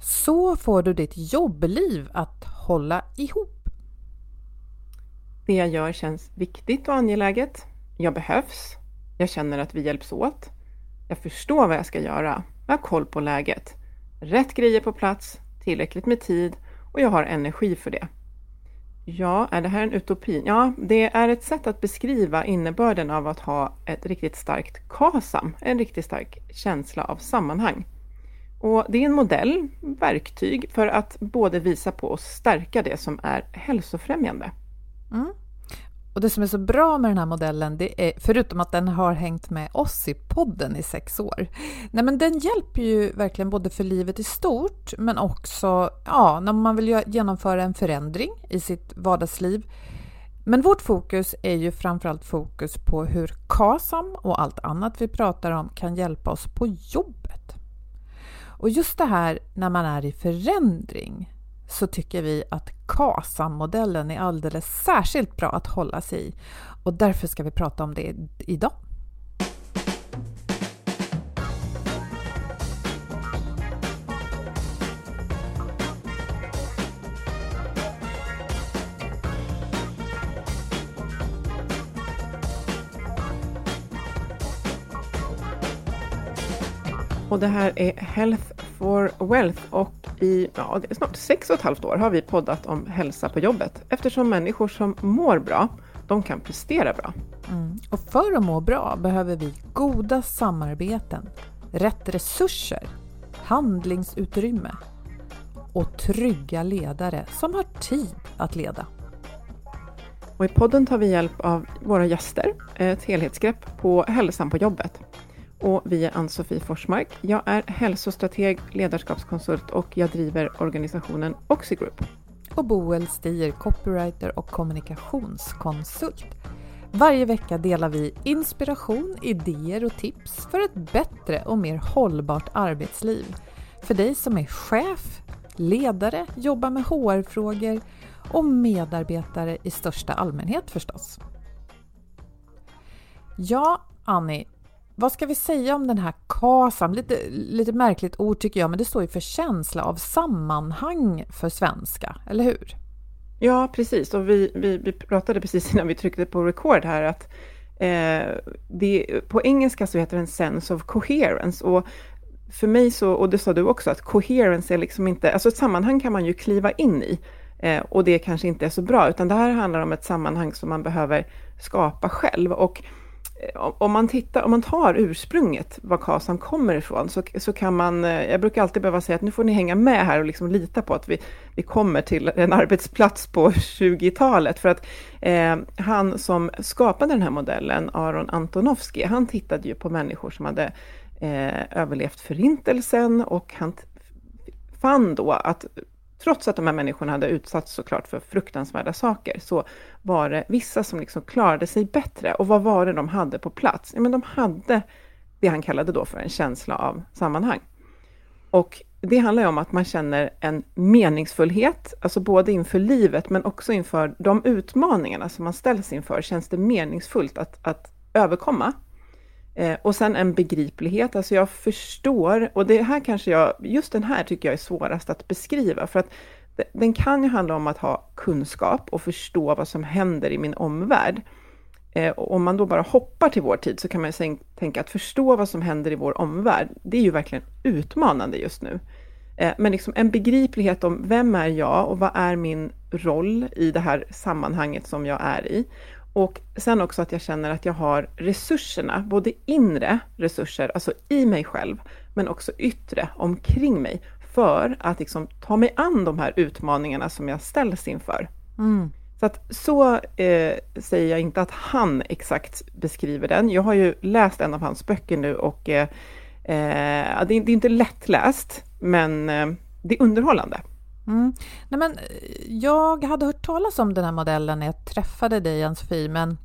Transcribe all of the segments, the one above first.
Så får du ditt jobbliv att hålla ihop. Det jag gör känns viktigt och angeläget. Jag behövs. Jag känner att vi hjälps åt. Jag förstår vad jag ska göra. Jag har koll på läget. Rätt grejer på plats, tillräckligt med tid och jag har energi för det. Ja, är det här en utopi? Ja, det är ett sätt att beskriva innebörden av att ha ett riktigt starkt KASAM, en riktigt stark känsla av sammanhang. Och det är en modell, verktyg, för att både visa på och stärka det som är hälsofrämjande. Mm. Och det som är så bra med den här modellen, det är, förutom att den har hängt med oss i podden i sex år, nej men den hjälper ju verkligen både för livet i stort, men också ja, när man vill genomföra en förändring i sitt vardagsliv. Men vårt fokus är ju framförallt fokus på hur KASAM och allt annat vi pratar om kan hjälpa oss på jobbet. Och just det här när man är i förändring, så tycker vi att KASAM-modellen är alldeles särskilt bra att hålla sig i och därför ska vi prata om det idag. Och det här är Health for Wealth och i ja, snart sex och ett halvt år har vi poddat om hälsa på jobbet eftersom människor som mår bra, de kan prestera bra. Mm. Och för att må bra behöver vi goda samarbeten, rätt resurser, handlingsutrymme och trygga ledare som har tid att leda. Och I podden tar vi hjälp av våra gäster, ett helhetsgrepp på hälsan på jobbet och vi är Ann-Sofie Forsmark. Jag är hälsostrateg, ledarskapskonsult och jag driver organisationen Oxigroup. Och Boel Stier, copywriter och kommunikationskonsult. Varje vecka delar vi inspiration, idéer och tips för ett bättre och mer hållbart arbetsliv. För dig som är chef, ledare, jobbar med HR-frågor och medarbetare i största allmänhet förstås. Ja, Annie, vad ska vi säga om den här KASAM? Lite, lite märkligt ord tycker jag, men det står ju för känsla av sammanhang för svenska, eller hur? Ja, precis. Och vi, vi, vi pratade precis innan vi tryckte på record här att eh, det, på engelska så heter den sense of coherence. Och för mig så, och det sa du också, att coherence är liksom inte, alltså ett sammanhang kan man ju kliva in i. Eh, och det kanske inte är så bra, utan det här handlar om ett sammanhang som man behöver skapa själv. Och Eh, om man, tittar, om man tar ursprunget, var KASAM kommer ifrån, så, så kan man, eh, jag brukar alltid behöva säga att nu får ni hänga med här och liksom lita på att vi, vi kommer till en arbetsplats på 20-talet. För att eh, han som skapade den här modellen, Aron Antonovsky, han tittade ju på människor som hade eh, överlevt förintelsen och han fann då att trots att de här människorna hade utsatts såklart för fruktansvärda saker, så var det vissa som liksom klarade sig bättre. Och vad var det de hade på plats? Ja, men de hade det han kallade då för en känsla av sammanhang. Och det handlar ju om att man känner en meningsfullhet, alltså både inför livet men också inför de utmaningarna som man ställs inför, känns det meningsfullt att, att överkomma. Eh, och sen en begriplighet, alltså jag förstår, och det här kanske jag, just den här tycker jag är svårast att beskriva, för att den kan ju handla om att ha kunskap och förstå vad som händer i min omvärld. Eh, och om man då bara hoppar till vår tid så kan man ju tänka att förstå vad som händer i vår omvärld, det är ju verkligen utmanande just nu. Eh, men liksom en begriplighet om vem är jag och vad är min roll i det här sammanhanget som jag är i? Och sen också att jag känner att jag har resurserna, både inre resurser, alltså i mig själv, men också yttre, omkring mig, för att liksom ta mig an de här utmaningarna som jag ställs inför. Mm. Så att så eh, säger jag inte att han exakt beskriver den. Jag har ju läst en av hans böcker nu och eh, eh, det, är, det är inte lättläst, men eh, det är underhållande. Mm. Nej, men eh, jag hade hört talas om den här modellen när jag träffade dig, Ann-Sofie, men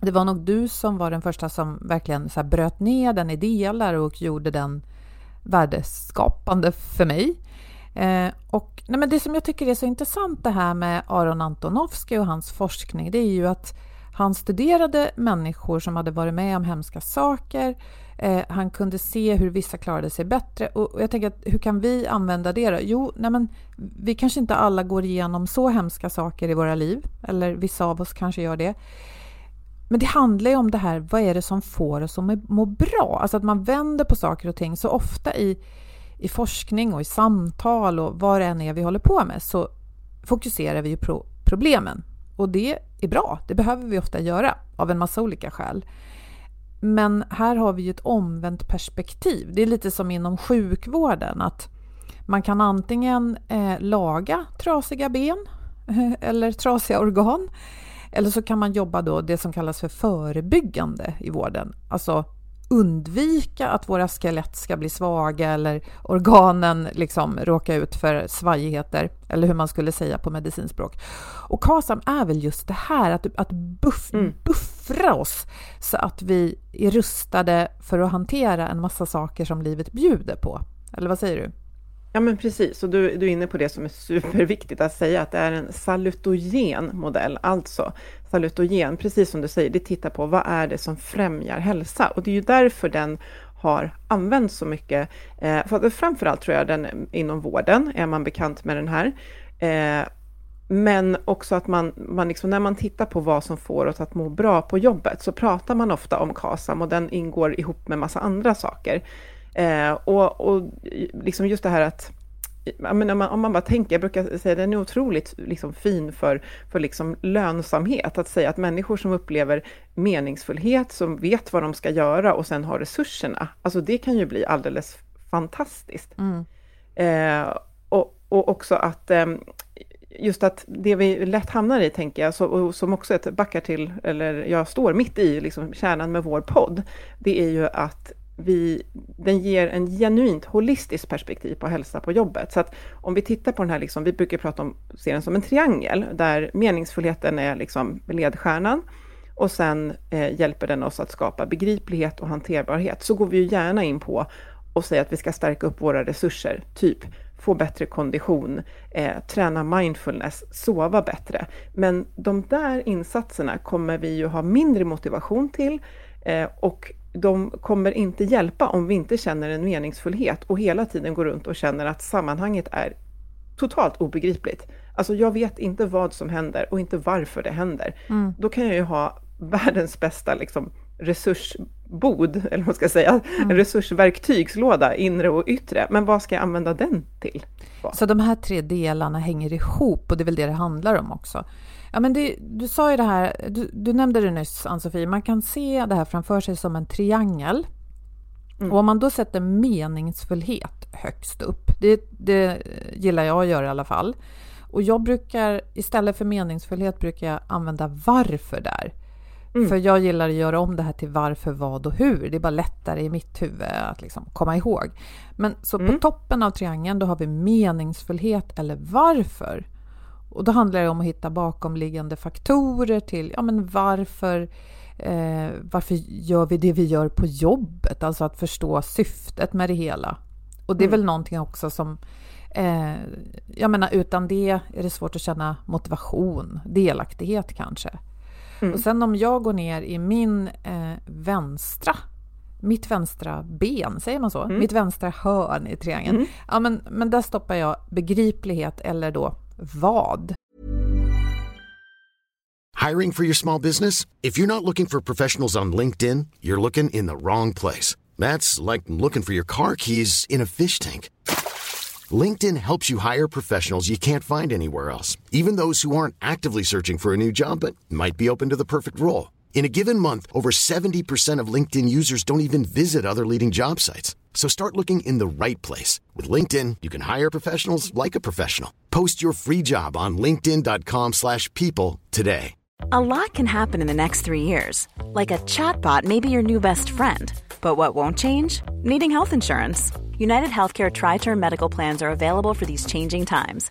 det var nog du som var den första som verkligen så bröt ner den i delar och gjorde den värdeskapande för mig. Eh, och, nej, men det som jag tycker är så intressant det här med Aron Antonovsky och hans forskning, det är ju att Han studerade människor som hade varit med om hemska saker. Eh, han kunde se hur vissa klarade sig bättre. Och jag tänker att hur kan vi använda det då? Jo, nej men, vi kanske inte alla går igenom så hemska saker i våra liv. Eller vissa av oss kanske gör det. Men det handlar ju om det här, vad är det som får oss att må bra? Alltså att man vänder på saker och ting. Så ofta i, i forskning och i samtal och vad det än är vi håller på med så fokuserar vi ju på problemen. Och det är bra, det behöver vi ofta göra av en massa olika skäl. Men här har vi ju ett omvänt perspektiv. Det är lite som inom sjukvården att man kan antingen eh, laga trasiga ben eller trasiga organ eller så kan man jobba då det som kallas för förebyggande i vården. Alltså undvika att våra skelett ska bli svaga eller organen liksom råka ut för svajigheter, eller hur man skulle säga på medicinspråk. Och KASAM är väl just det här, att, att buff, mm. buffra oss så att vi är rustade för att hantera en massa saker som livet bjuder på. Eller vad säger du? Ja men precis, och du, du är inne på det som är superviktigt att säga, att det är en salutogen modell, alltså salutogen, precis som du säger, det tittar på vad är det som främjar hälsa och det är ju därför den har använts så mycket. Eh, för framförallt tror jag den inom vården är man bekant med den här. Eh, men också att man, man liksom, när man tittar på vad som får oss att må bra på jobbet så pratar man ofta om KASAM och den ingår ihop med massa andra saker. Eh, och, och liksom just det här att men om, man, om man bara tänker, jag brukar säga att den är otroligt liksom fin för, för liksom lönsamhet, att säga att människor som upplever meningsfullhet, som vet vad de ska göra och sen har resurserna, alltså det kan ju bli alldeles fantastiskt. Mm. Eh, och, och också att eh, just att det vi lätt hamnar i, tänker jag, så, som också ett backar till, eller jag står mitt i liksom kärnan med vår podd, det är ju att vi, den ger en genuint holistiskt perspektiv på hälsa på jobbet. Så att om vi tittar på den här, liksom, vi brukar prata om, se den som en triangel, där meningsfullheten är liksom ledstjärnan och sen eh, hjälper den oss att skapa begriplighet och hanterbarhet. Så går vi ju gärna in på och säger att vi ska stärka upp våra resurser, typ få bättre kondition, eh, träna mindfulness, sova bättre. Men de där insatserna kommer vi ju ha mindre motivation till eh, och de kommer inte hjälpa om vi inte känner en meningsfullhet och hela tiden går runt och känner att sammanhanget är totalt obegripligt. Alltså jag vet inte vad som händer och inte varför det händer. Mm. Då kan jag ju ha världens bästa liksom, resursbod, eller vad ska jag säga, mm. en resursverktygslåda, inre och yttre. Men vad ska jag använda den till? Så de här tre delarna hänger ihop och det är väl det det handlar om också. Ja, men det, du sa ju det här, du, du nämnde det nyss Ann-Sofie, man kan se det här framför sig som en triangel. Mm. Och om man då sätter meningsfullhet högst upp, det, det gillar jag att göra i alla fall. Och jag brukar, istället för meningsfullhet, brukar jag använda varför där. Mm. För jag gillar att göra om det här till varför, vad och hur. Det är bara lättare i mitt huvud att liksom komma ihåg. Men så mm. på toppen av triangeln, då har vi meningsfullhet eller varför. Och då handlar det om att hitta bakomliggande faktorer till ja, men varför, eh, varför gör vi det vi gör på jobbet? Alltså att förstå syftet med det hela. Och det är mm. väl någonting också som eh, jag menar, utan det är det svårt att känna motivation, delaktighet kanske. Mm. Och sen om jag går ner i min eh, vänstra mitt vänstra ben, säger man så? Mm. Mitt vänstra hörn i triangeln. Mm. Ja, men, men där stoppar jag begriplighet eller då vad. Hiring for your small business? If you're not looking for professionals on LinkedIn, you're looking in the wrong place. That's like looking for your car keys in a fish tank. LinkedIn helps you hire professionals you can't find anywhere else, even those who aren't actively searching for a new job but might be open to the perfect role. In a given month, over 70% of LinkedIn users don't even visit other leading job sites. So start looking in the right place. With LinkedIn, you can hire professionals like a professional. Post your free job on linkedin.com slash people today. A lot can happen in the next three years. Like a chatbot may be your new best friend. But what won't change? Needing health insurance. United Healthcare Tri-Term Medical Plans are available for these changing times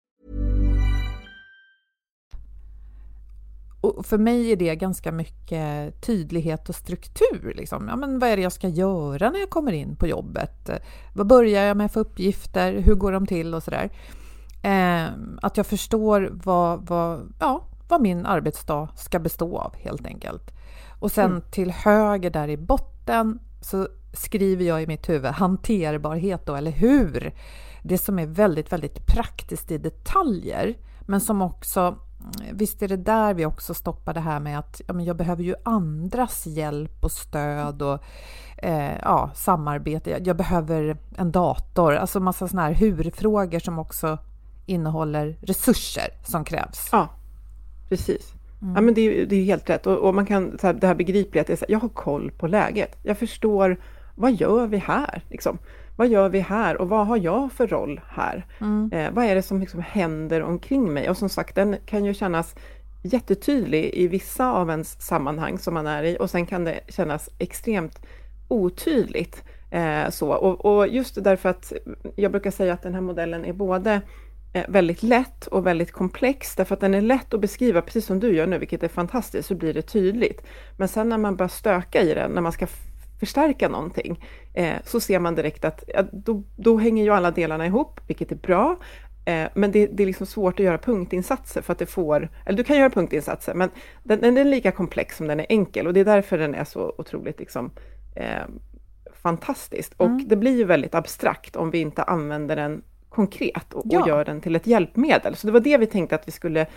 Och för mig är det ganska mycket tydlighet och struktur. Liksom. Ja, men vad är det jag ska göra när jag kommer in på jobbet? Vad börjar jag med för uppgifter? Hur går de till och sådär? Eh, att jag förstår vad, vad, ja, vad min arbetsdag ska bestå av helt enkelt. Och sen mm. till höger där i botten så skriver jag i mitt huvud hanterbarhet då, eller hur? Det som är väldigt, väldigt praktiskt i detaljer, men som också visst är det där vi också stoppar det här med att ja, men jag behöver ju andras hjälp och stöd och eh, ja, samarbete. Jag, jag, behöver en dator, alltså massa sådana här hur-frågor som också innehåller resurser som krävs. Ja, precis. Mm. Ja, men det, är, det är helt rätt. Och, och man kan, så här, det här begripliga, att jag har koll på läget. Jag förstår, vad gör vi här? Liksom vad gör vi här och vad har jag för roll här? Mm. Eh, vad är det som liksom händer omkring mig? Och som sagt, den kan ju kännas jättetydlig i vissa av ens sammanhang som man är i och sen kan det kännas extremt otydligt. Eh, så. Och, och, just därför att jag brukar säga att den här modellen är både eh, väldigt lätt och väldigt komplex, därför att den är lätt att beskriva, precis som du gör nu, vilket är fantastiskt, så blir det tydligt. Men sen när man börjar stöka i den, när man ska förstärka någonting, eh, så ser man direkt att ja, då, då, hänger ju alla delarna ihop, vilket är bra. Eh, men det, det, är liksom svårt att göra punktinsatser för att det får, eller du kan göra punktinsatser, men den, den är lika komplex som den är enkel och det är därför den är så otroligt liksom, eh, fantastisk. Och mm. det blir ju väldigt abstrakt om vi inte använder den konkret och, ja. och, gör den till ett hjälpmedel. Så det var det vi tänkte att vi skulle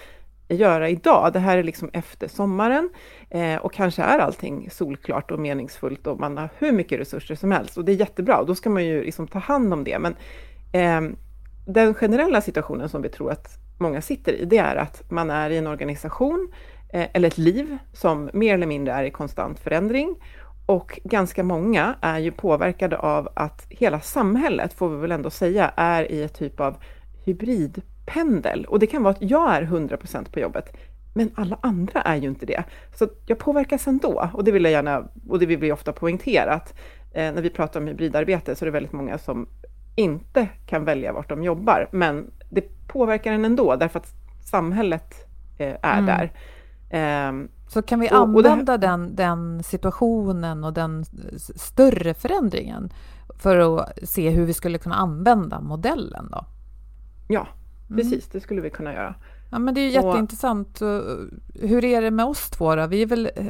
göra idag. Det här är liksom efter sommaren eh, och kanske är allting solklart och meningsfullt och man har hur mycket resurser som helst och det är jättebra och då ska man ju liksom ta hand om det. Men eh, den generella situationen som vi tror att många sitter i, det är att man är i en organisation eh, eller ett liv som mer eller mindre är i konstant förändring och ganska många är ju påverkade av att hela samhället, får vi väl ändå säga, är i ett typ av hybrid pendel. Och det kan vara att jag är 100% på jobbet, men alla andra är ju inte det. Så jag påverkas ändå, och det vill jag gärna, och det vill vi ofta poängtera, att eh, när vi pratar om hybridarbete så är det väldigt många som inte kan välja vart de jobbar, men det påverkar en ändå, därför att samhället eh, är mm. där. Eh, så kan vi använda här, den, den situationen och den större förändringen för att se hur vi skulle kunna använda modellen då? Ja. Precis, det skulle vi kunna göra. Ja, men det är jätteintressant. Hur är det med oss två då? Vi är väl eh,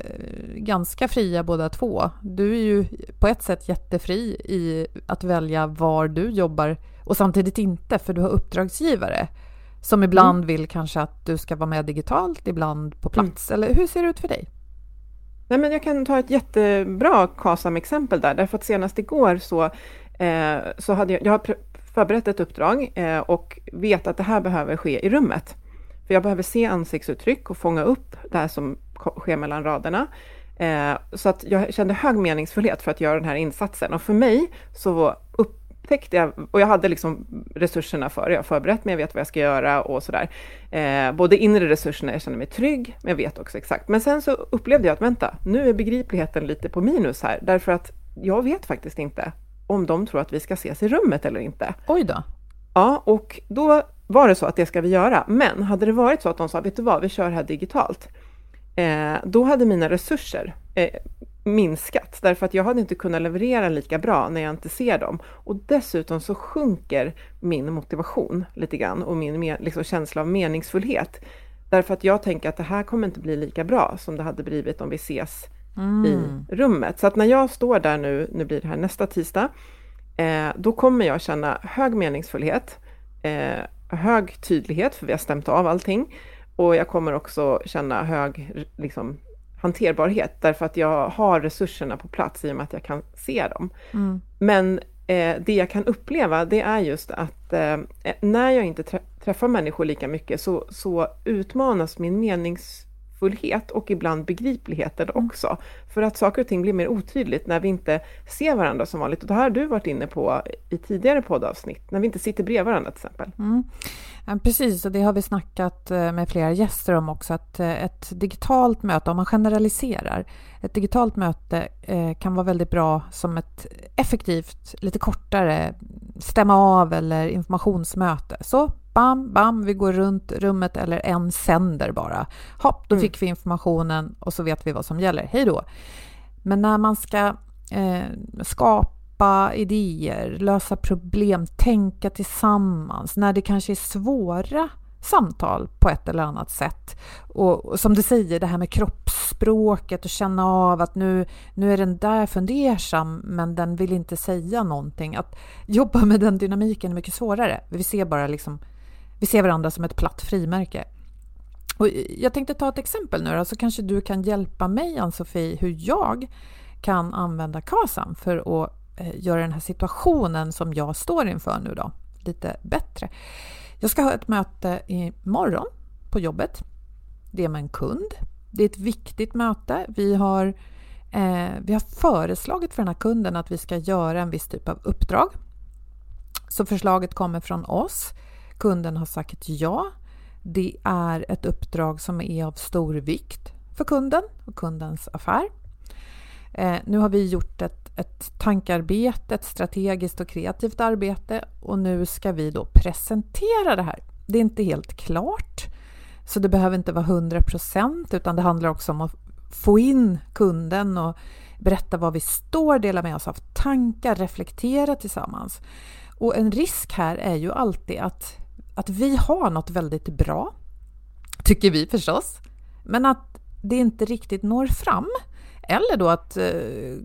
ganska fria båda två. Du är ju på ett sätt jättefri i att välja var du jobbar och samtidigt inte, för du har uppdragsgivare som ibland mm. vill kanske att du ska vara med digitalt, ibland på mm. plats. Mm. Eller hur ser det ut för dig? Nej, men jag kan ta ett jättebra KASAM-exempel där, därför att senast igår så, eh, så hade jag, jag har förberett ett uppdrag eh, och vet att det här behöver ske i rummet. För jag behöver se ansiktsuttryck och fånga upp det här som sker mellan raderna. Eh, så att jag kände hög meningsfullhet för att göra den här insatsen. Och för mig så upptäckte jag, och jag hade liksom resurserna för det, jag har förberett mig, jag vet vad jag ska göra och sådär. Eh, både inre resurserna, jag känner mig trygg, men jag vet också exakt. Men sen så upplevde jag att, vänta, nu är begripligheten lite på minus här, därför att jag vet faktiskt inte om de tror att vi ska ses i rummet eller inte. Oj då. Ja, och då var det så att det ska vi göra. Men hade det varit så att de sa, vet du vad, vi kör här digitalt. Eh, då hade mina resurser eh, minskat, därför att jag hade inte kunnat leverera lika bra när jag inte ser dem. Och dessutom så sjunker min motivation lite grann och min liksom, känsla av meningsfullhet. Därför att jag tänker att det här kommer inte bli lika bra som det hade blivit om vi ses mm. i rummet. Så att när jag står där nu, nu blir det här nästa tisdag, eh, då kommer jag känna hög meningsfullhet, eh, hög tydlighet, för vi har stämt av allting. Och jag kommer också känna hög liksom, hanterbarhet, därför att jag har resurserna på plats i och med att jag kan se dem. Mm. Men eh, det jag kan uppleva, det är just att eh, när jag inte träffar människor lika mycket så, så utmanas min meningsfullhet och ibland begripligheten mm. också. För att saker och ting blir mer otydligt när vi inte ser varandra som vanligt. Och det har du varit inne på i tidigare poddavsnitt, när vi inte sitter bredvid varandra till exempel. Mm. Ja, precis, och det har vi snackat eh, med flera gäster om också, att eh, ett digitalt möte, om man generaliserar, ett digitalt möte eh, kan vara väldigt bra som ett effektivt, lite kortare stämma av eller informationsmöte. Så bam, bam, vi går runt rummet eller en sänder bara. Hopp, då mm. fick vi informationen och så vet vi vad som gäller. Hej då! Men när man ska eh, skapa idéer, lösa problem, tänka tillsammans, när det kanske är svåra samtal på ett eller annat sätt. Och, och, som du säger, det här med kroppsspråket och känna av att nu, nu är den där fundersam men den vill inte säga någonting. Att jobba med den dynamiken är mycket svårare. Vi ser bara liksom, vi ser varandra som ett platt frimärke. Och jag tänkte ta ett exempel nu då, så kanske du kan hjälpa mig, Ann-Sofie, hur jag kan använda KASAM för att eh, göra den här situationen som jag står inför nu då lite bättre. Jag ska ha ett möte imorgon på jobbet. Det är med en kund. Det är ett viktigt möte. Vi har, eh, vi har föreslagit för den här kunden att vi ska göra en viss typ av uppdrag. Så förslaget kommer från oss. Kunden har sagt ja. Det är ett uppdrag som är av stor vikt för kunden och kundens affär. Eh, nu har vi gjort ett, ett tankarbete, ett strategiskt och kreativt arbete och nu ska vi då presentera det här. Det är inte helt klart, så det behöver inte vara 100 procent utan det handlar också om att få in kunden och berätta var vi står, dela med oss av tankar, reflektera tillsammans. Och en risk här är ju alltid att, att vi har något väldigt bra, tycker vi förstås, men att det inte riktigt når fram. Eller då att eh,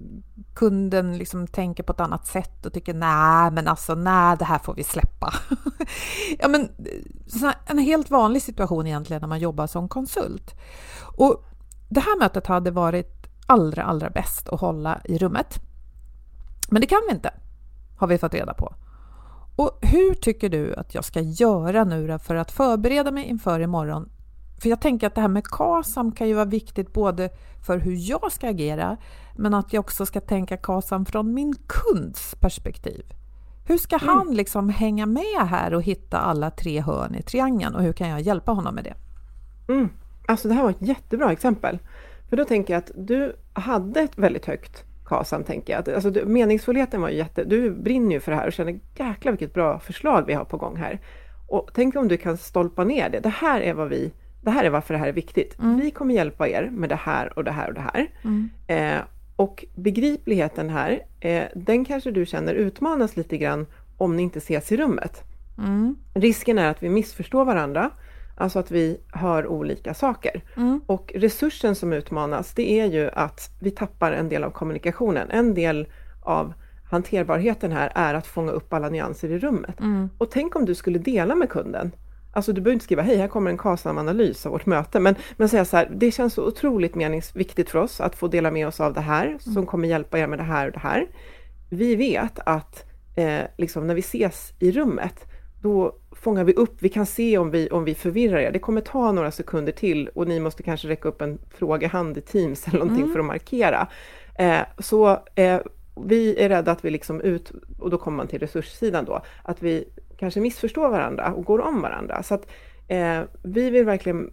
kunden liksom tänker på ett annat sätt och tycker nej, men alltså nej, det här får vi släppa. ja, men eh, en helt vanlig situation egentligen när man jobbar som konsult. Och det här mötet hade varit allra, allra bäst att hålla i rummet. Men det kan vi inte, har vi fått reda på. Och hur tycker du att jag ska göra nu för att förbereda mig inför imorgon för jag tänker att det här med KASAM kan ju vara viktigt både för hur jag ska agera, men att jag också ska tänka KASAM från min kunds perspektiv. Hur ska mm. han liksom hänga med här och hitta alla tre hörn i triangeln och hur kan jag hjälpa honom med det? Mm. Alltså det här var ett jättebra exempel. För då tänker jag att du hade ett väldigt högt KASAM, tänker jag. Alltså, du, meningsfullheten var ju jätte... Du brinner ju för det här och känner jäklar vilket bra förslag vi har på gång här. Och tänk om du kan stolpa ner det. Det här är vad vi det här är varför det här är viktigt. Mm. Vi kommer hjälpa er med det här och det här och det här. Mm. Eh, och begripligheten här, eh, den kanske du känner utmanas lite grann om ni inte ses i rummet. Mm. Risken är att vi missförstår varandra, alltså att vi hör olika saker. Mm. Och resursen som utmanas, det är ju att vi tappar en del av kommunikationen. En del av hanterbarheten här är att fånga upp alla nyanser i rummet. Mm. Och tänk om du skulle dela med kunden Alltså du behöver inte skriva hej, här kommer en KASAM-analys av vårt möte, men, men säga så här, det känns så otroligt meningsviktigt för oss att få dela med oss av det här, som mm. kommer hjälpa er med det här och det här. Vi vet att eh, liksom när vi ses i rummet, då fångar vi upp, vi kan se om vi, om vi förvirrar er. Det kommer ta några sekunder till och ni måste kanske räcka upp en frågehand i Teams eller någonting mm. för att markera. Eh, så eh, vi är rädda att vi liksom ut, och då kommer man till resurssidan då, att vi kanske missförstår varandra och går om varandra. Så att eh, vi vill verkligen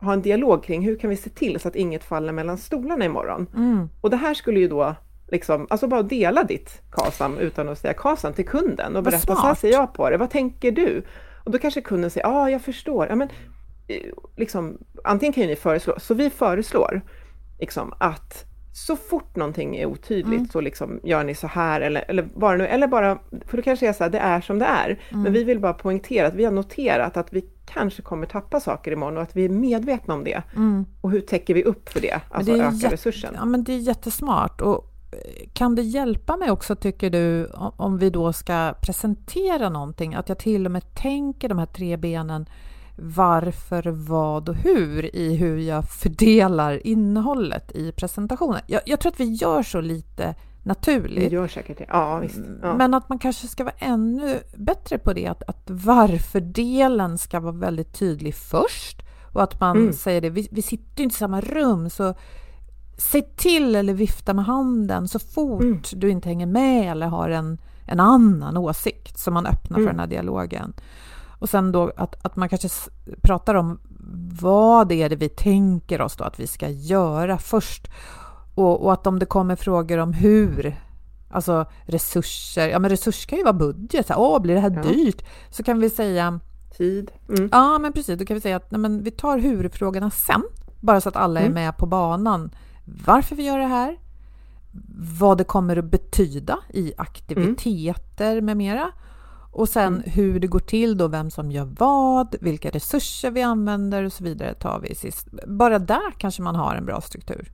ha en dialog kring hur kan vi se till så att inget faller mellan stolarna imorgon. Mm. Och det här skulle ju då liksom, alltså bara dela ditt KASAM utan att säga KASAM till kunden och berätta, så här ser jag på det, vad tänker du? Och då kanske kunden säger, ja ah, jag förstår. Ja, men, eh, liksom, antingen kan ju ni föreslå, så vi föreslår liksom, att så fort någonting är otydligt mm. så liksom gör ni så här eller, eller bara nu, eller bara, för då kanske är så här, det är som det är. Mm. Men vi vill bara poängtera att vi har noterat att vi kanske kommer tappa saker imorgon och att vi är medvetna om det. Mm. Och hur täcker vi upp för det? Alltså det öka resursen. Ja men det är jättesmart. Och kan det hjälpa mig också, tycker du, om vi då ska presentera någonting, att jag till och med tänker de här tre benen varför, vad och hur i hur jag fördelar innehållet i presentationen. Jag, jag tror att vi gör så lite naturligt. Vi gör säkert det. Ja, visst. Ja. Men att man kanske ska vara ännu bättre på det, att, att varför-delen ska vara väldigt tydlig först och att man mm. säger det, vi, vi sitter inte i samma rum så se till eller vifta med handen så fort mm. du inte hänger med eller har en, en annan åsikt så man öppnar mm. för den här dialogen. Och sen då att, att man kanske pratar om vad är det vi tänker oss då att vi ska göra först. Och, och att om det kommer frågor om hur, alltså resurser, ja men resurser kan ju vara budget, åh blir det här ja. dyrt? Så kan vi säga Tid. Mm. Ja men precis, då kan vi säga att nej, men vi tar hur-frågorna sen, bara så att alla mm. är med på banan. Varför vi gör det här, vad det kommer att betyda i aktiviteter mm. med mera och sen mm. hur det går till då, vem som gör vad, vilka resurser vi använder och så vidare tar vi sist. Bara där kanske man har en bra struktur.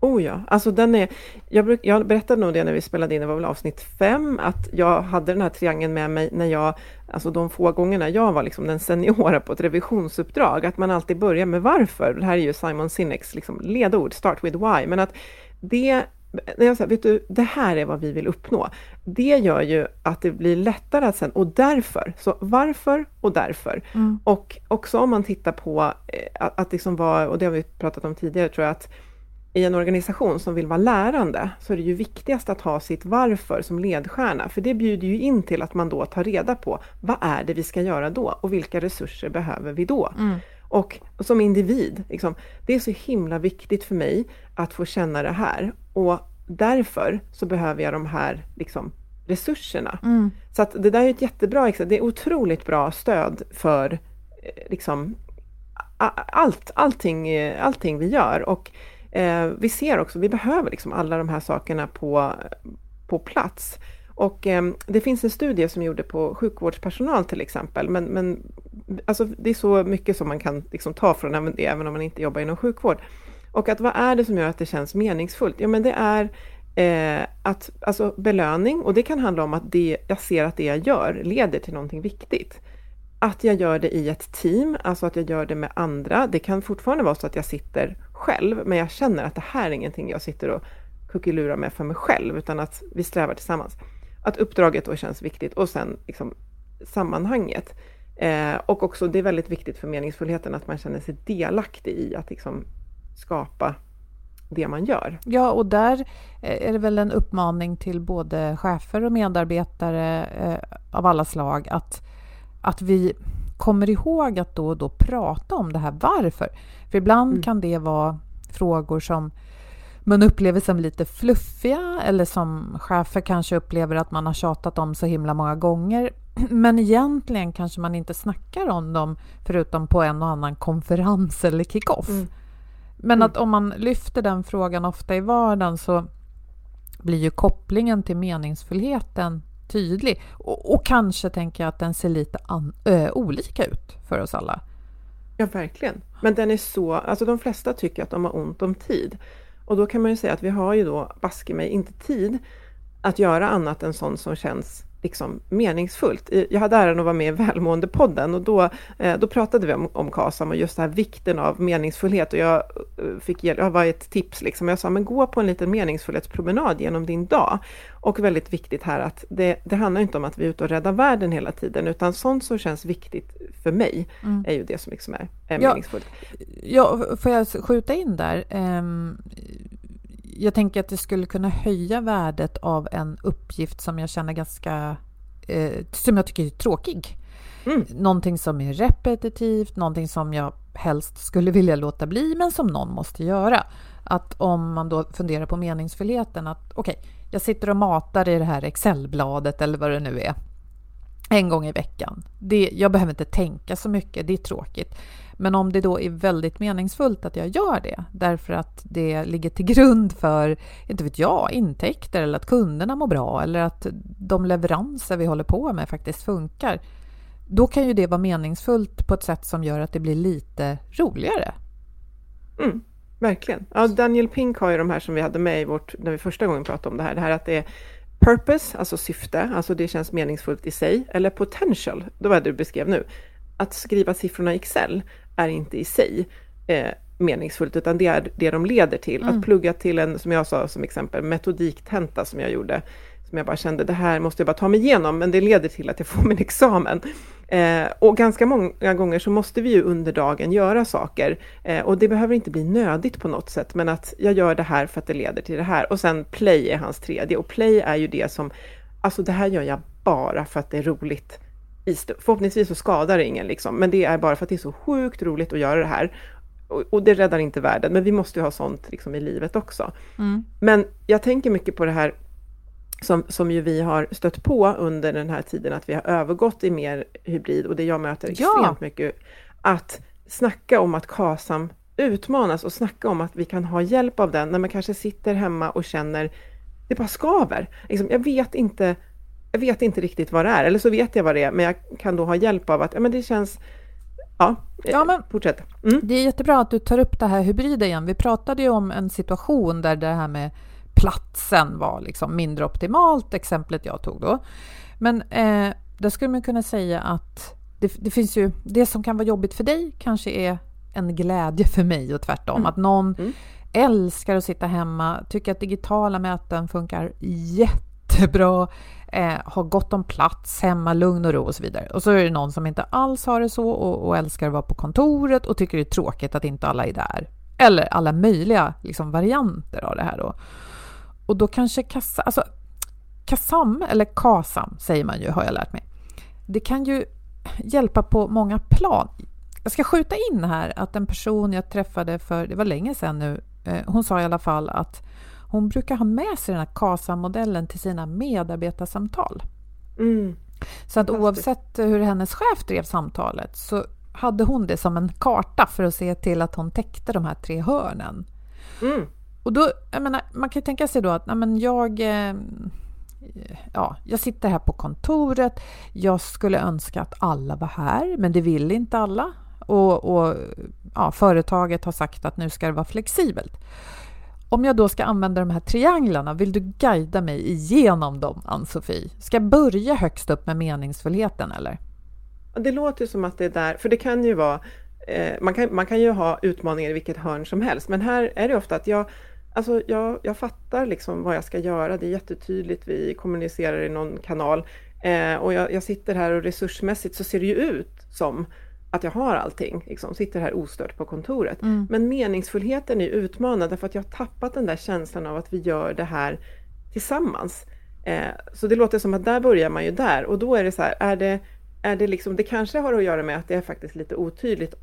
Oh ja, alltså den är, jag, bruk, jag berättade nog det när vi spelade in, det var väl avsnitt fem, att jag hade den här triangeln med mig när jag, alltså de få gångerna jag var liksom den seniora på ett revisionsuppdrag, att man alltid börjar med varför. Det här är ju Simon Sineks liksom ledord, start with why, men att det när jag säger, vet du, det här är vad vi vill uppnå. Det gör ju att det blir lättare att sen, och därför, så varför och därför. Mm. Och också om man tittar på eh, att, att liksom vara, och det har vi pratat om tidigare tror jag, att i en organisation som vill vara lärande så är det ju viktigast att ha sitt varför som ledstjärna, för det bjuder ju in till att man då tar reda på vad är det vi ska göra då och vilka resurser behöver vi då? Mm. Och, som individ, liksom, det är så himla viktigt för mig att få känna det här och därför så behöver jag de här liksom, resurserna. Mm. Så att det där är ett jättebra exempel, det är otroligt bra stöd för eh, liksom, allt, allting, allting vi gör. Och eh, vi ser också, vi behöver liksom alla de här sakerna på, på plats. Och eh, det finns en studie som gjorde på sjukvårdspersonal till exempel, men, men alltså, det är så mycket som man kan liksom, ta från det, även om man inte jobbar inom sjukvård. Och att vad är det som gör att det känns meningsfullt? Ja, men det är eh, att, alltså belöning, och det kan handla om att det, jag ser att det jag gör leder till någonting viktigt. Att jag gör det i ett team, alltså att jag gör det med andra. Det kan fortfarande vara så att jag sitter själv, men jag känner att det här är ingenting jag sitter och kuckelurar med för mig själv, utan att vi strävar tillsammans. Att uppdraget då känns viktigt och sen liksom sammanhanget. Eh, och också, det är väldigt viktigt för meningsfullheten att man känner sig delaktig i att liksom skapa det man gör. Ja, och där eh, är det väl en uppmaning till både chefer och medarbetare eh, av alla slag att, att vi kommer ihåg att då och då prata om det här varför. För ibland mm. kan det vara frågor som man upplever som lite fluffiga eller som chefer kanske upplever att man har tjatat om så himla många gånger. Men egentligen kanske man inte snackar om dem förutom på en och annan konferens eller kick-off. Mm. Men mm. att om man lyfter den frågan ofta i vardagen så blir ju kopplingen till meningsfullheten tydlig. Och, och kanske tänker jag att den ser lite an, ö, olika ut för oss alla. Ja, verkligen. Men den är så, alltså de flesta tycker att de har ont om tid. Och då kan man ju säga att vi har ju då baske mig inte tid att göra annat än sånt som känns liksom meningsfullt. Jag hade äran att vara med i Välmående-podden och då, eh, då pratade vi om, om KASAM och just det här vikten av meningsfullhet och jag eh, fick jag var ett tips liksom. Jag sa, men gå på en liten meningsfullhetspromenad genom din dag. Och väldigt viktigt här att det, det handlar inte om att vi är ute och räddar världen hela tiden, utan sånt som känns viktigt för mig mm. är ju det som liksom är, är meningsfullt. Ja, får jag skjuta in där? Um, jag tänker att det skulle kunna höja värdet av en uppgift som jag känner ganska... Eh, som jag tycker är tråkig. Mm. Någonting som är repetitivt, någonting som jag helst skulle vilja låta bli, men som någon måste göra. Att om man då funderar på meningsfullheten, att okej, okay, jag sitter och matar i det här Excelbladet eller vad det nu är, en gång i veckan. Det, jag behöver inte tänka så mycket, det är tråkigt. Men om det då är väldigt meningsfullt att jag gör det därför att det ligger till grund för, inte vet jag, intäkter eller att kunderna mår bra eller att de leveranser vi håller på med faktiskt funkar. Då kan ju det vara meningsfullt på ett sätt som gör att det blir lite roligare. Mm, verkligen. Ja, Daniel Pink har ju de här som vi hade med i vårt, när vi första gången pratade om det här, det här att det är purpose, alltså syfte, alltså det känns meningsfullt i sig, eller potential, det var det du beskrev nu. Att skriva siffrorna i Excel är inte i sig eh, meningsfullt, utan det är det de leder till. Mm. Att plugga till en, som jag sa som exempel, metodiktenta som jag gjorde, som jag bara kände, det här måste jag bara ta mig igenom, men det leder till att jag får min examen. Eh, och ganska många gånger så måste vi ju under dagen göra saker, eh, och det behöver inte bli nödigt på något sätt, men att jag gör det här för att det leder till det här. Och sen play är hans tredje, och play är ju det som, alltså det här gör jag bara för att det är roligt. Förhoppningsvis så skadar det ingen, liksom, men det är bara för att det är så sjukt roligt att göra det här. Och, och det räddar inte världen, men vi måste ju ha sånt liksom, i livet också. Mm. Men jag tänker mycket på det här som, som ju vi har stött på under den här tiden, att vi har övergått i mer hybrid och det jag möter extremt ja. mycket, att snacka om att KASAM utmanas och snacka om att vi kan ha hjälp av den när man kanske sitter hemma och känner, det bara skaver. Liksom, jag vet inte jag vet inte riktigt vad det är, eller så vet jag vad det är, men jag kan då ha hjälp av att ja, men det känns Ja, ja men fortsätt. Mm. Det är jättebra att du tar upp det här hybrida igen. Vi pratade ju om en situation där det här med platsen var liksom mindre optimalt, exemplet jag tog då. Men eh, där skulle man kunna säga att det, det, finns ju, det som kan vara jobbigt för dig kanske är en glädje för mig och tvärtom. Mm. Att någon mm. älskar att sitta hemma, tycker att digitala möten funkar jättebra, eh, har gott om plats hemma, lugn och ro och så vidare. Och så är det någon som inte alls har det så och, och älskar att vara på kontoret och tycker det är tråkigt att inte alla är där. Eller alla möjliga liksom, varianter av det här då. Och då kanske kassa, alltså KASAM, eller KASAM säger man ju, har jag lärt mig. Det kan ju hjälpa på många plan. Jag ska skjuta in här att en person jag träffade för, det var länge sedan nu, eh, hon sa i alla fall att hon brukar ha med sig den här KASAM-modellen till sina medarbetarsamtal. Mm. Så att oavsett hur hennes chef drev samtalet så hade hon det som en karta för att se till att hon täckte de här tre hörnen. Mm. Och då, menar, man kan tänka sig då att men jag, eh, ja, jag sitter här på kontoret, jag skulle önska att alla var här, men det vill inte alla. Och, och ja, företaget har sagt att nu ska det vara flexibelt. Om jag då ska använda de här trianglarna, vill du guida mig igenom dem, Ann-Sofie? Ska jag börja högst upp med meningsfullheten, eller? Det låter som att det är där, för det kan ju vara eh, man, kan, man kan ju ha utmaningar i vilket hörn som helst, men här är det ofta att jag Alltså jag, jag fattar liksom vad jag ska göra, det är jättetydligt, vi kommunicerar i någon kanal eh, och jag, jag, sitter här och resursmässigt så ser det ju ut som att jag har allting, liksom, sitter här ostört på kontoret. Mm. Men meningsfullheten är utmanad därför att jag har tappat den där känslan av att vi gör det här tillsammans. Eh, så det låter som att där börjar man ju där och då är det så här, är det, är det liksom, det kanske har att göra med att det är faktiskt lite otydligt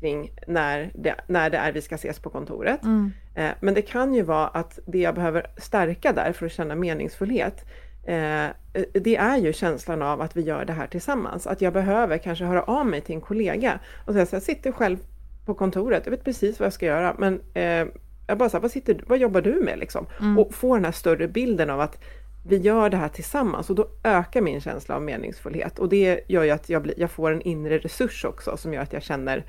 kring när det, när det är vi ska ses på kontoret. Mm. Eh, men det kan ju vara att det jag behöver stärka där för att känna meningsfullhet, eh, det är ju känslan av att vi gör det här tillsammans. Att jag behöver kanske höra av mig till en kollega och säga så jag sitter själv på kontoret, jag vet precis vad jag ska göra, men eh, jag bara så vad, sitter, vad jobbar du med liksom? Mm. Och få den här större bilden av att vi gör det här tillsammans och då ökar min känsla av meningsfullhet och det gör ju att jag, blir, jag får en inre resurs också som gör att jag känner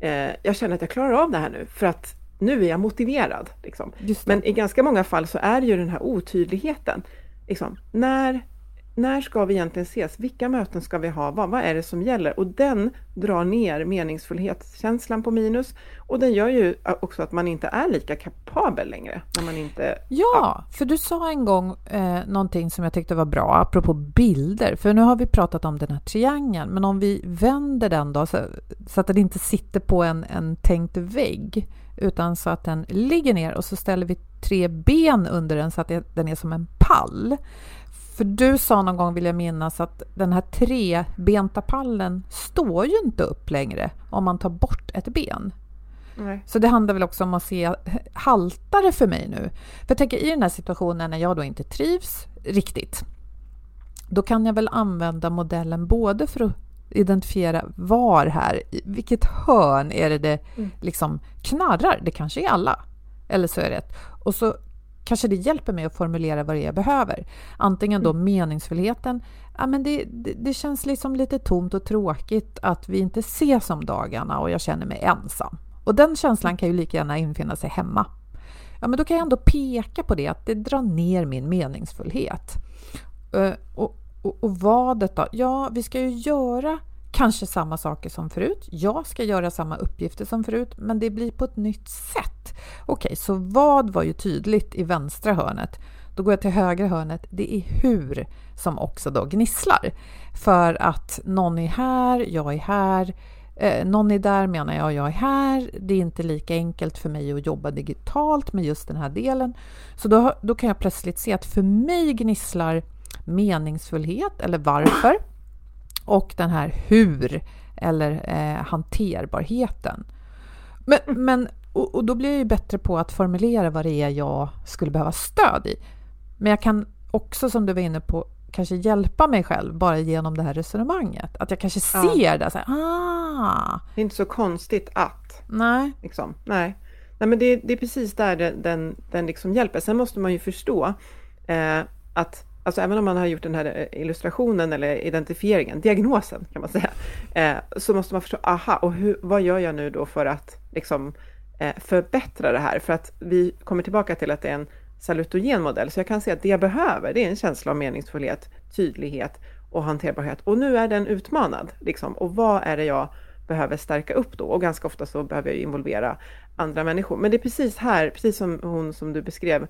eh, jag känner att jag klarar av det här nu för att nu är jag motiverad. Liksom. Men i ganska många fall så är det ju den här otydligheten. Liksom, när, när ska vi egentligen ses? Vilka möten ska vi ha? Vad, vad är det som gäller? Och den drar ner meningsfullhetskänslan på minus och den gör ju också att man inte är lika kapabel längre. När man inte, ja, ja. för du sa en gång eh, någonting som jag tyckte var bra apropå bilder. För nu har vi pratat om den här triangeln, men om vi vänder den då så, så att den inte sitter på en, en tänkt vägg utan så att den ligger ner och så ställer vi tre ben under den så att den är som en pall. För du sa någon gång, vill jag minnas, att den här trebenta pallen står ju inte upp längre om man tar bort ett ben. Nej. Så det handlar väl också om att se, haltar det för mig nu? För jag tänker i den här situationen när jag då inte trivs riktigt, då kan jag väl använda modellen både för att identifiera var här, i vilket hörn är det det mm. liksom knarrar? Det kanske är alla, eller så är det ett. Och så kanske det hjälper mig att formulera vad det är jag behöver. Antingen då mm. meningsfullheten, ja, men det, det, det, känns liksom lite tomt och tråkigt att vi inte ses om dagarna och jag känner mig ensam. Och den känslan kan ju lika gärna infinna sig hemma. Ja, men då kan jag ändå peka på det, att det drar ner min meningsfullhet. Uh, och, och, och vadet då? Ja, vi ska ju göra kanske samma saker som förut. Jag ska göra samma uppgifter som förut, men det blir på ett nytt sätt. Okej, okay, så vad var ju tydligt i vänstra hörnet? Då går jag till högra hörnet. Det är hur som också då gnisslar. För att någon är här, jag är här. Eh, någon är där menar jag, jag är här. Det är inte lika enkelt för mig att jobba digitalt med just den här delen. Så då, då kan jag plötsligt se att för mig gnisslar meningsfullhet eller varför och den här hur eller eh, hanterbarheten. Men, men och, och, då blir jag ju bättre på att formulera vad det är jag skulle behöva stöd i. Men jag kan också, som du var inne på, kanske hjälpa mig själv bara genom det här resonemanget. Att jag kanske ser ja. det, så här, ah. Det är inte så konstigt att. Nej. Liksom. Nej. Nej, men det, det är precis där den, den, den liksom hjälper. Sen måste man ju förstå eh, att alltså även om man har gjort den här eh, illustrationen eller identifieringen, diagnosen kan man säga, eh, så måste man förstå, aha, och hur, vad gör jag nu då för att liksom, eh, förbättra det här? För att vi kommer tillbaka till att det är en salutogen modell, så jag kan se att det jag behöver, det är en känsla av meningsfullhet, tydlighet och hanterbarhet. Och nu är den utmanad, liksom. och vad är det jag behöver stärka upp då? Och ganska ofta så behöver jag involvera andra människor. Men det är precis här, precis som hon som du beskrev,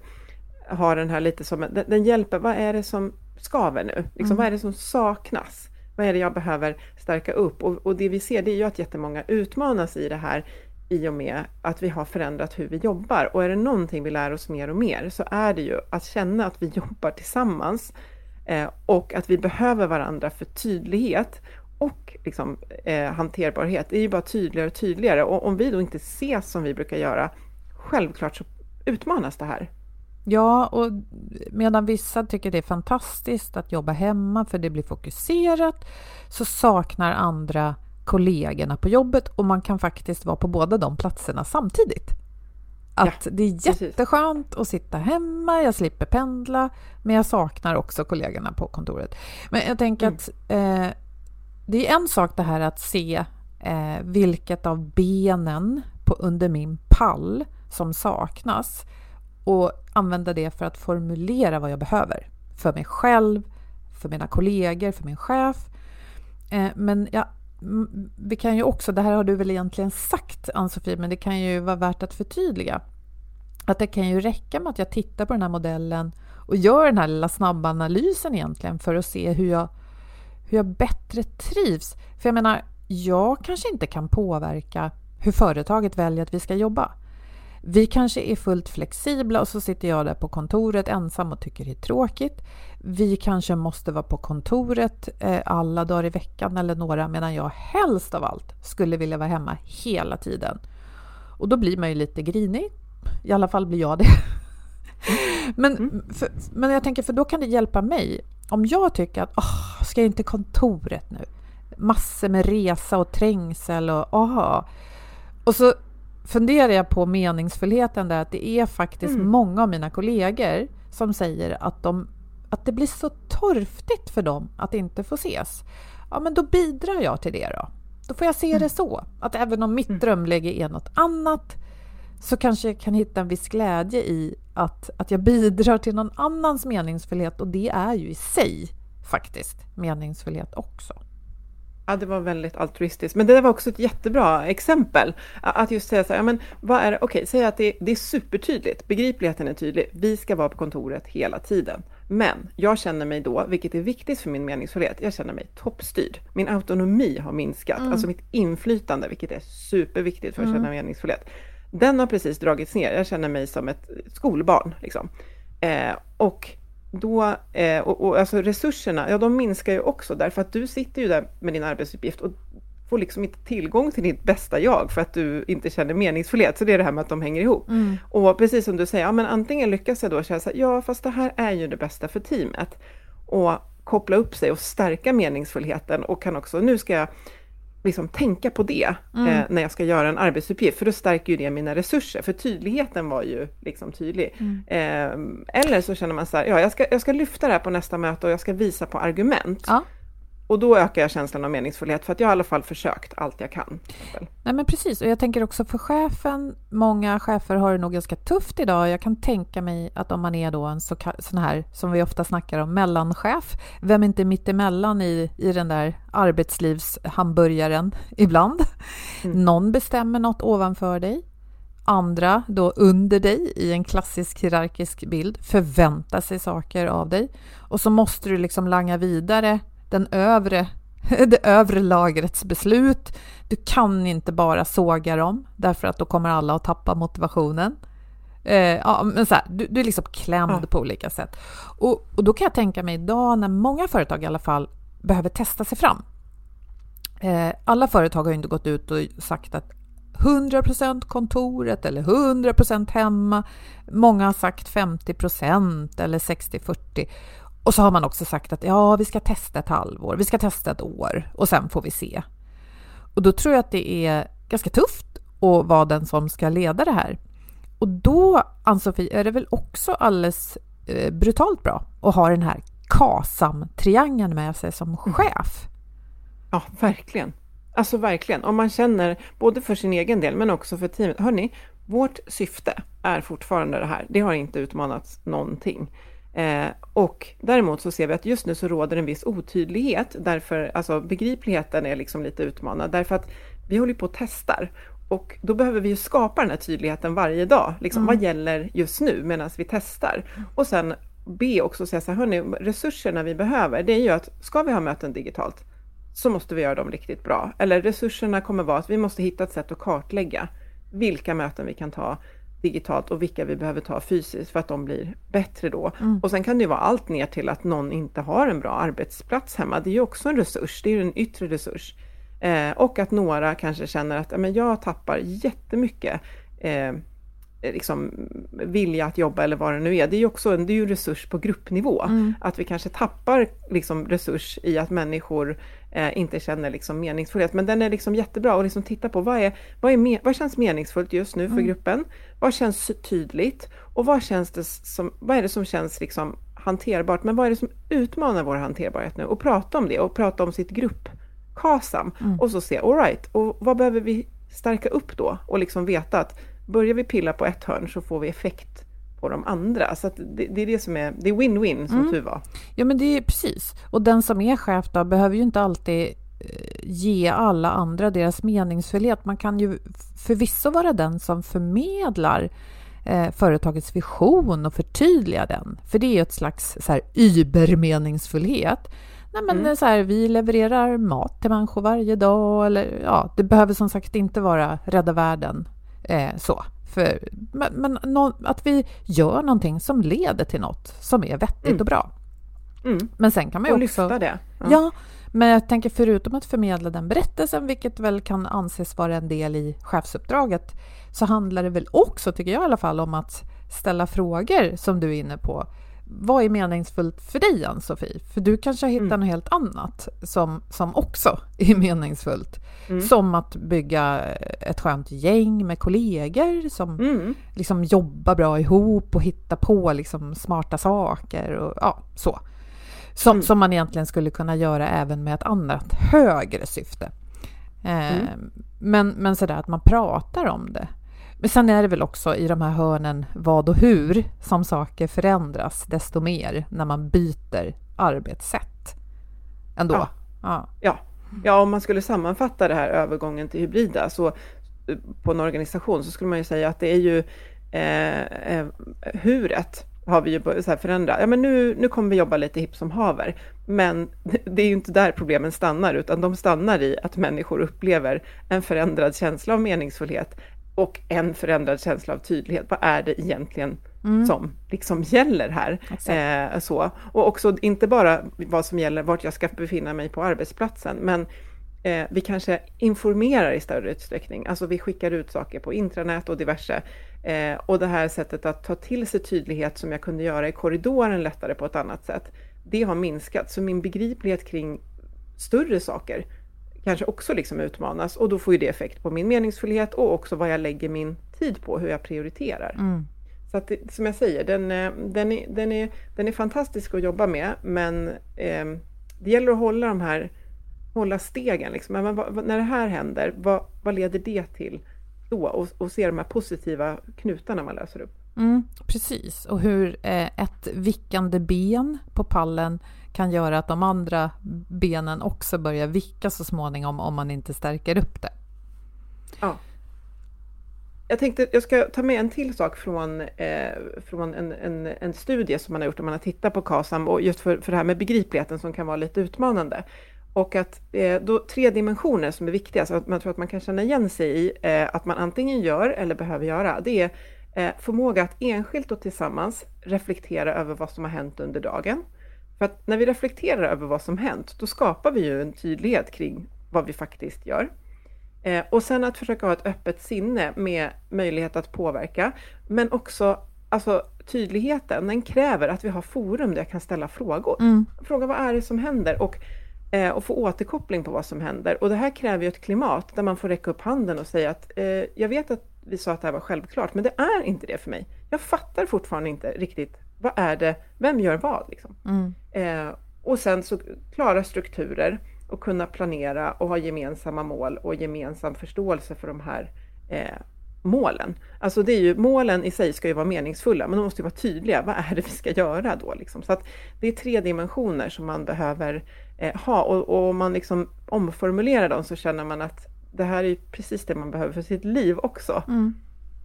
har den här lite som, den, den hjälper, vad är det som skaver nu? Liksom, mm. Vad är det som saknas? Vad är det jag behöver stärka upp? Och, och det vi ser det är ju att jättemånga utmanas i det här i och med att vi har förändrat hur vi jobbar. Och är det någonting vi lär oss mer och mer så är det ju att känna att vi jobbar tillsammans eh, och att vi behöver varandra för tydlighet och liksom, eh, hanterbarhet. Det är ju bara tydligare och tydligare och om vi då inte ses som vi brukar göra, självklart så utmanas det här. Ja, och medan vissa tycker det är fantastiskt att jobba hemma för det blir fokuserat så saknar andra kollegorna på jobbet och man kan faktiskt vara på båda de platserna samtidigt. Att ja, det är jätteskönt precis. att sitta hemma, jag slipper pendla, men jag saknar också kollegorna på kontoret. Men jag tänker mm. att eh, det är en sak det här att se eh, vilket av benen på, under min pall som saknas och använda det för att formulera vad jag behöver för mig själv, för mina kollegor, för min chef. Eh, men ja, vi kan ju också, det här har du väl egentligen sagt Ann-Sofie, men det kan ju vara värt att förtydliga. Att det kan ju räcka med att jag tittar på den här modellen och gör den här lilla snabba analysen egentligen för att se hur jag, hur jag bättre trivs. För jag menar, jag kanske inte kan påverka hur företaget väljer att vi ska jobba. Vi kanske är fullt flexibla och så sitter jag där på kontoret ensam och tycker det är tråkigt. Vi kanske måste vara på kontoret eh, alla dagar i veckan eller några medan jag helst av allt skulle vilja vara hemma hela tiden. Och då blir man ju lite grinig. I alla fall blir jag det. men, mm. för, men jag tänker, för då kan det hjälpa mig. Om jag tycker att, oh, ska jag inte kontoret nu? Massor med resa och trängsel och aha. Och så funderar jag på meningsfullheten där, att det är faktiskt mm. många av mina kollegor som säger att, de, att det blir så torftigt för dem att inte få ses. Ja, men då bidrar jag till det då. Då får jag se mm. det så, att även om mitt mm. drömläge är något annat så kanske jag kan hitta en viss glädje i att, att jag bidrar till någon annans meningsfullhet och det är ju i sig faktiskt meningsfullhet också. Ja, det var väldigt altruistiskt. Men det var också ett jättebra exempel. Att just säga så här, ja, men vad är det? Okej, säg att det, det är supertydligt. Begripligheten är tydlig. Vi ska vara på kontoret hela tiden. Men jag känner mig då, vilket är viktigt för min meningsfullhet, jag känner mig toppstyrd. Min autonomi har minskat, mm. alltså mitt inflytande, vilket är superviktigt för att mm. känna meningsfullhet. Den har precis dragits ner. Jag känner mig som ett skolbarn. Liksom. Eh, och då, eh, och, och, alltså resurserna, ja de minskar ju också därför att du sitter ju där med din arbetsuppgift och får liksom inte tillgång till ditt bästa jag för att du inte känner meningsfullhet. Så det är det här med att de hänger ihop. Mm. Och precis som du säger, ja men antingen lyckas jag då känna så här, ja fast det här är ju det bästa för teamet. Och koppla upp sig och stärka meningsfullheten och kan också, nu ska jag liksom tänka på det mm. eh, när jag ska göra en arbetsuppgift, för då stärker ju det mina resurser, för tydligheten var ju liksom tydlig. Mm. Eh, eller så känner man så här, ja jag ska, jag ska lyfta det här på nästa möte och jag ska visa på argument. Ja. Och då ökar jag känslan av meningsfullhet för att jag har i alla fall försökt allt jag kan. Nej men precis, och jag tänker också för chefen, många chefer har det nog ganska tufft idag. Jag kan tänka mig att om man är då en så, sån här, som vi ofta snackar om, mellanchef, vem är inte mittemellan i, i den där arbetslivshamburgaren ibland? Mm. Någon bestämmer något ovanför dig, andra då under dig i en klassisk hierarkisk bild förväntar sig saker av dig och så måste du liksom langa vidare den övre, det övre lagrets beslut. Du kan inte bara såga dem, därför att då kommer alla att tappa motivationen. Eh, ja, men så här, du, du, är liksom klämd ja. på olika sätt. Och, och, då kan jag tänka mig idag när många företag i alla fall behöver testa sig fram. Eh, alla företag har ju inte gått ut och sagt att 100% kontoret eller 100% hemma. Många har sagt 50% eller 60-40. Och så har man också sagt att ja, vi ska testa ett halvår, vi ska testa ett år och sen får vi se. Och då tror jag att det är ganska tufft att vara den som ska leda det här. Och då, Ann-Sofie, är det väl också alldeles eh, brutalt bra att ha den här KASAM-triangeln med sig som mm. chef. Ja, verkligen. Alltså verkligen. Om man känner, både för sin egen del men också för teamet. Hörni, vårt syfte är fortfarande det här. Det har inte utmanats någonting. Eh, och däremot så ser vi att just nu så råder en viss otydlighet, därför, alltså begripligheten är liksom lite utmanad, därför att vi håller på och testar. Och då behöver vi ju skapa den här tydligheten varje dag, liksom mm. vad gäller just nu medan vi testar. Och sen be också säga så här, hörni, resurserna vi behöver, det är ju att ska vi ha möten digitalt, så måste vi göra dem riktigt bra. Eller resurserna kommer vara att vi måste hitta ett sätt att kartlägga vilka möten vi kan ta digitalt och vilka vi behöver ta fysiskt för att de blir bättre då. Mm. Och sen kan det vara allt ner till att någon inte har en bra arbetsplats hemma. Det är ju också en resurs, det är ju en yttre resurs. Eh, och att några kanske känner att men jag tappar jättemycket eh, liksom, vilja att jobba eller vad det nu är. Det är ju också en, det är ju resurs på gruppnivå. Mm. Att vi kanske tappar liksom, resurs i att människor eh, inte känner liksom, meningsfullhet. Men den är liksom jättebra att liksom titta på vad, är, vad, är vad känns meningsfullt just nu för mm. gruppen? Vad känns tydligt? Och vad, känns det som, vad är det som känns liksom, hanterbart? Men vad är det som utmanar vår hanterbarhet nu? Och prata om det och prata om sitt grupp KASAM mm. och så se, alright, och vad behöver vi stärka upp då? Och liksom veta att börjar vi pilla på ett hörn så får vi effekt på de andra. Så det, det, är det som är, det är win-win som mm. tur var. Ja men det är precis. Och den som är chef då behöver ju inte alltid eh, ge alla andra deras meningsfullhet. Man kan ju förvisso vara den som förmedlar eh, företagets vision och förtydliga den. För det är ju ett slags så här übermeningsfullhet. Nej, men mm. så här, vi levererar mat till människor varje dag. Eller, ja, det behöver som sagt inte vara rädda världen Eh, så. För, men, men no, att vi gör någonting som leder till något som är vettigt mm. och bra. Mm. Men sen kan man ju och också... lyfta det. Ja. ja. men jag tänker förutom att förmedla den berättelsen, vilket väl kan anses vara en del i chefsuppdraget, så handlar det väl också, tycker jag i alla fall, om att ställa frågor som du är inne på vad är meningsfullt för dig, Ann-Sofie? För du kanske har hittat mm. något helt annat som, som också är meningsfullt. Mm. Som att bygga ett skönt gäng med kollegor som mm. liksom jobbar bra ihop och hittar på liksom smarta saker och ja, så. Som, mm. som man egentligen skulle kunna göra även med ett annat högre syfte. Eh, mm. men, men sådär att man pratar om det. Men sen är det väl också i de här hörnen vad och hur som saker förändras desto mer när man byter arbetssätt. Ändå. Ja. Ja. ja. ja, om man skulle sammanfatta det här övergången till hybrida så eh, på en organisation så skulle man ju säga att det är ju eh, eh huret har vi ju börjat förändra. Ja, men nu, nu kommer vi jobba lite hipp som haver. Men det är ju inte där problemen stannar, utan de stannar i att människor upplever en förändrad känsla av meningsfullhet, och en förändrad känsla av tydlighet. Vad är det egentligen mm. som liksom gäller här? Eh, så. Och också inte bara vad som gäller vart jag ska befinna mig på arbetsplatsen, men eh, vi kanske informerar i större utsträckning. Alltså vi skickar ut saker på intranät och diverse. Eh, och det här sättet att ta till sig tydlighet som jag kunde göra i korridoren lättare på ett annat sätt. det har minskat. Så min begriplighet kring större saker kanske också liksom utmanas och då får ju det effekt på min meningsfullhet och också vad jag lägger min tid på, hur jag prioriterar. Mm. Så att, som jag säger, den, eh, den, är, den, är, den är fantastisk att jobba med, men eh, det gäller att hålla de här hålla stegen. Liksom. Men vad, när det här händer, vad, vad leder det till då? Och, och se de här positiva knutarna man löser upp. Mm, precis, och hur eh, ett vickande ben på pallen kan göra att de andra benen också börjar vicka så småningom om man inte stärker upp det. Ja. Jag tänkte jag ska ta med en till sak från, eh, från en, en, en, studie som man har gjort, där man har tittat på KASAM och just för, för det här med begripligheten som kan vara lite utmanande. Och att eh, då tre dimensioner som är viktiga, så att man tror att man kan känna igen sig i eh, att man antingen gör eller behöver göra, det är förmåga att enskilt och tillsammans reflektera över vad som har hänt under dagen. För att när vi reflekterar över vad som hänt, då skapar vi ju en tydlighet kring vad vi faktiskt gör. Eh, och sen att försöka ha ett öppet sinne med möjlighet att påverka, men också alltså, tydligheten, den kräver att vi har forum där jag kan ställa frågor. Mm. Fråga vad är det som händer? Och, eh, och få återkoppling på vad som händer. Och det här kräver ju ett klimat där man får räcka upp handen och säga att eh, jag vet att vi sa att det här var självklart, men det är inte det för mig. Jag fattar fortfarande inte riktigt, vad är det, vem gör vad? Liksom. Mm. Eh, och sen så klara strukturer och kunna planera och ha gemensamma mål och gemensam förståelse för de här eh, målen. Alltså det är ju, målen i sig ska ju vara meningsfulla, men de måste ju vara tydliga. Vad är det vi ska göra då? Liksom? Så att det är tre dimensioner som man behöver eh, ha och, och om man liksom omformulerar dem så känner man att det här är precis det man behöver för sitt liv också. Mm.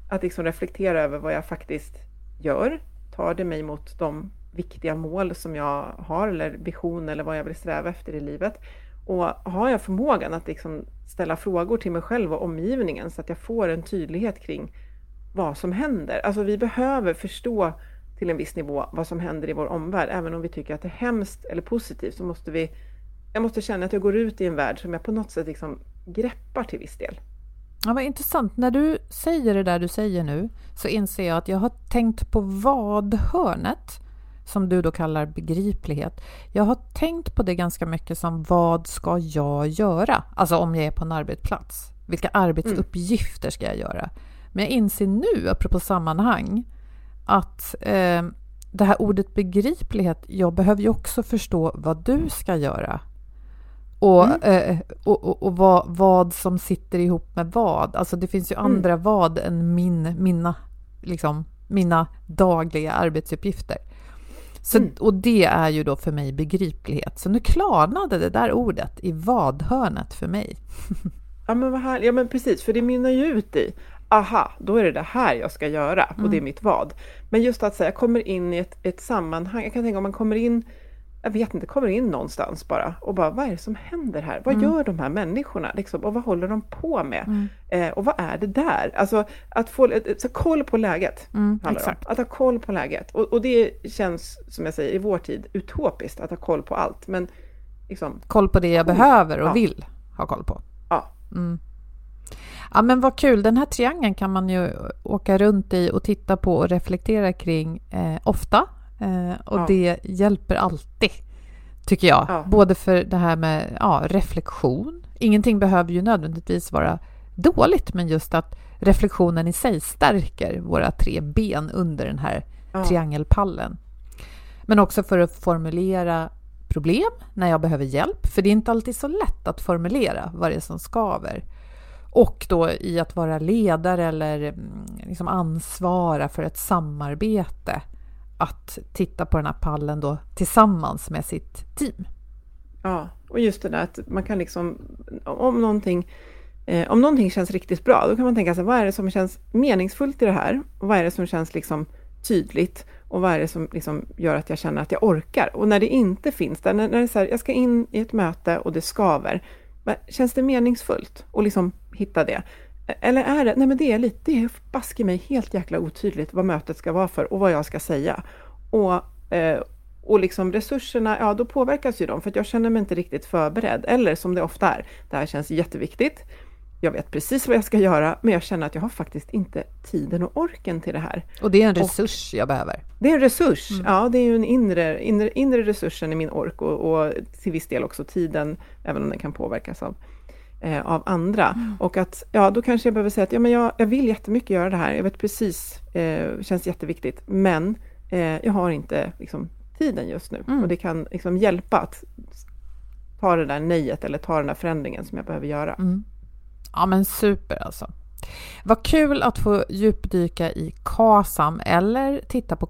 Att liksom reflektera över vad jag faktiskt gör. Tar det mig mot de viktiga mål som jag har eller vision eller vad jag vill sträva efter i livet? Och har jag förmågan att liksom ställa frågor till mig själv och omgivningen så att jag får en tydlighet kring vad som händer. Alltså vi behöver förstå till en viss nivå vad som händer i vår omvärld. Även om vi tycker att det är hemskt eller positivt så måste vi... Jag måste känna att jag går ut i en värld som jag på något sätt liksom greppar till viss del. Ja, vad intressant. När du säger det där du säger nu så inser jag att jag har tänkt på vad-hörnet som du då kallar begriplighet. Jag har tänkt på det ganska mycket som vad ska jag göra? Alltså om jag är på en arbetsplats. Vilka arbetsuppgifter ska jag göra? Men jag inser nu, apropå sammanhang, att eh, det här ordet begriplighet, jag behöver ju också förstå vad du ska göra. Och, mm. eh, och, och, och vad, vad, som sitter ihop med vad. Alltså det finns ju mm. andra vad än min, mina, liksom, mina dagliga arbetsuppgifter. Så, mm. Och det är ju då för mig begriplighet. Så nu klarnade det där ordet i vadhörnet för mig. ja, men vad här, ja men precis, för det mynnar ju ut i aha, då är det det här jag ska göra och mm. det är mitt vad. Men just att säga, jag kommer in i ett, ett sammanhang, jag kan tänka om man kommer in jag vet inte, kommer in någonstans bara och bara, vad är det som händer här? Vad mm. gör de här människorna? Liksom, och vad håller de på med? Mm. Eh, och vad är det där? Alltså att få så, koll på läget. Mm, att ha koll på läget. Och, och, det känns, som jag säger, i vår tid utopiskt att ha koll på allt. Men liksom, Koll på det jag koll. behöver och ja. vill ha koll på. Ja. Mm. Ja men vad kul, den här triangeln kan man ju åka runt i och titta på och reflektera kring eh, ofta Eh, och ja. det hjälper alltid, tycker jag. Ja. Både för det här med ja, reflektion. Ingenting behöver ju nödvändigtvis vara dåligt, men just att reflektionen i sig stärker våra tre ben under den här triangelpallen. Men också för att formulera problem när jag behöver hjälp, för det är inte alltid så lätt att formulera vad det är som skaver. Och då i att vara ledare eller mm, liksom ansvara för ett samarbete att titta på den här pallen då tillsammans med sitt team. Ja, och just det där att man kan liksom, om någonting, eh, om någonting känns riktigt bra, då kan man tänka sig vad är det som känns meningsfullt i det här? Och vad är det som känns liksom tydligt? Och vad är det som liksom gör att jag känner att jag orkar? Och när det inte finns där, när, när det är så här, jag ska in i ett möte och det skaver, känns det meningsfullt? Och liksom hitta det. Eller är det, nej men det är lite, det är baske mig helt jäkla otydligt vad mötet ska vara för och vad jag ska säga. Och, eh, och liksom resurserna, ja då påverkas ju de för att jag känner mig inte riktigt förberedd. Eller som det ofta är, det här känns jätteviktigt. jag vet precis vad jag ska göra, men jag känner att jag har faktiskt inte tiden och orken till det här. Och det är en resurs och jag behöver. Det är en resurs, mm. ja det är ju en inre, inre, inre resursen i min ork och, och, till viss del också tiden, även om den kan påverkas av, eh, av andra. Mm. Och att, ja då kanske jag behöver säga att ja, men jag, jag vill jättemycket göra det här, jag vet precis, eh, känns jätteviktigt, men eh, jag har inte liksom, tiden just nu. Mm. Och det kan liksom hjälpa att ta det där nejet eller ta den där förändringen som jag behöver göra. Mm. Ja men super alltså. Vad kul att få djupdyka i KASAM eller titta på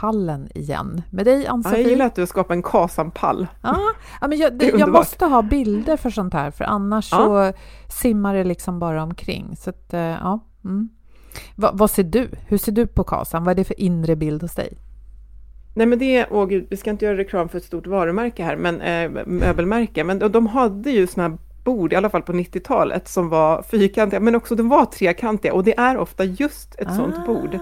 KASAM-pallen igen med dig Ann-Sofie. Ja, jag gillar att du skapar en KASAM-pall. Ja, ja, men jag, det, jag måste ha bilder för sånt här för annars ja. så simmar det liksom bara omkring. Så att, eh, ja. Mm. Va, vad ser du? Hur ser du på KASAM? Vad är det för inre bild hos dig? Nej men det, åh gud, vi ska inte göra reklam för ett stort varumärke här, men äh, möbelmärke, men de, de hade ju såna här bord, i alla fall på 90-talet, som var fyrkantiga, men också de var trekantiga och det är ofta just ett ah, sånt bord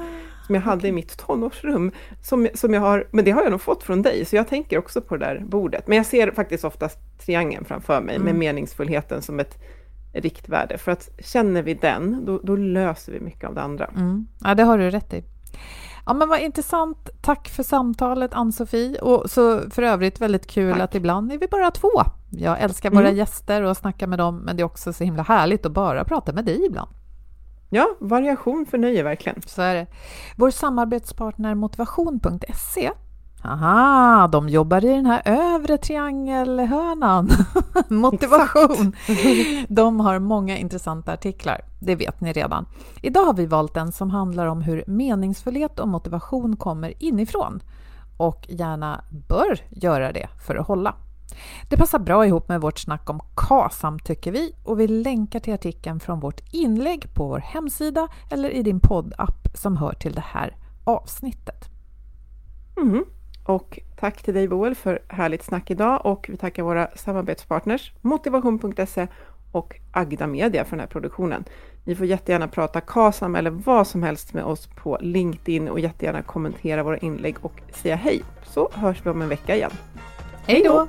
som jag hade i mitt tonårsrum. Som, som jag har, men det har jag nog fått från dig, så jag tänker också på det där bordet. Men jag ser faktiskt oftast triangeln framför mig mm. med meningsfullheten som ett riktvärde. För att känner vi den, då, då löser vi mycket av det andra. Mm. Ja, det har du rätt i. Ja, men vad intressant. Tack för samtalet, Ann-Sofie. Och så för övrigt väldigt kul Tack. att ibland är vi bara två. Jag älskar våra mm. gäster och snacka med dem, men det är också så himla härligt att bara prata med dig ibland. Ja, variation förnöjer verkligen. Så är det. Vår samarbetspartner motivation.se Aha, de jobbar i den här övre triangelhörnan. Motivation. De har många intressanta artiklar, det vet ni redan. Idag har vi valt en som handlar om hur meningsfullhet och motivation kommer inifrån och gärna bör göra det för att hålla. Det passar bra ihop med vårt snack om KASAM tycker vi och vi länkar till artikeln från vårt inlägg på vår hemsida eller i din poddapp som hör till det här avsnittet. Mm. Och tack till dig Boel för härligt snack idag och vi tackar våra samarbetspartners Motivation.se och Agda Media för den här produktionen. Ni får jättegärna prata KASAM eller vad som helst med oss på LinkedIn och jättegärna kommentera våra inlägg och säga hej. Så hörs vi om en vecka igen. Hej då!